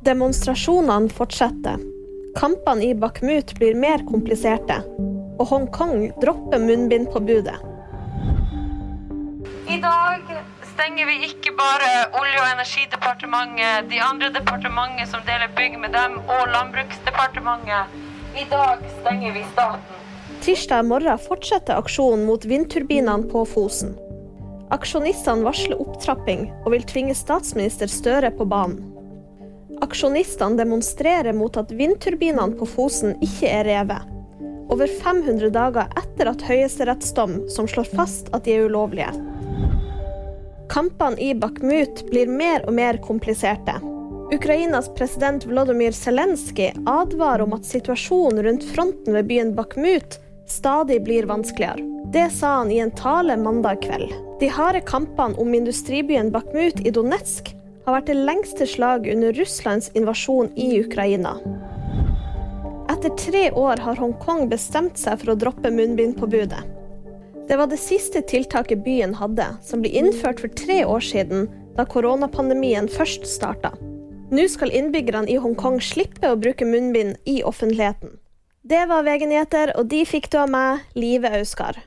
Demonstrasjonene fortsetter. Kampene i Bakhmut blir mer kompliserte. Og Hongkong dropper munnbindpåbudet. I dag stenger vi ikke bare Olje- og energidepartementet, de andre departementene som deler bygg med dem, og Landbruksdepartementet. I dag stenger vi staten. Tirsdag morgen fortsetter aksjonen mot vindturbinene på Fosen. Aksjonistene varsler opptrapping og vil tvinge statsminister Støre på banen. Aksjonistene demonstrerer mot at vindturbinene på Fosen ikke er revet. Over 500 dager etter at høyesterettsdom som slår fast at de er ulovlige. Kampene i Bakhmut blir mer og mer kompliserte. Ukrainas president Volodymyr Zelenskyj advarer om at situasjonen rundt fronten ved byen Bakhmut stadig blir vanskeligere. Det sa han i en tale mandag kveld. De harde kampene om industribyen Bakhmut i Donetsk har vært det lengste slaget under Russlands invasjon i Ukraina. Etter tre år har Hongkong bestemt seg for å droppe munnbindpåbudet. Det var det siste tiltaket byen hadde, som ble innført for tre år siden, da koronapandemien først starta. Nå skal innbyggerne i Hongkong slippe å bruke munnbind i offentligheten. Det var VG-nyheter, og de fikk du av meg, Live Auskar.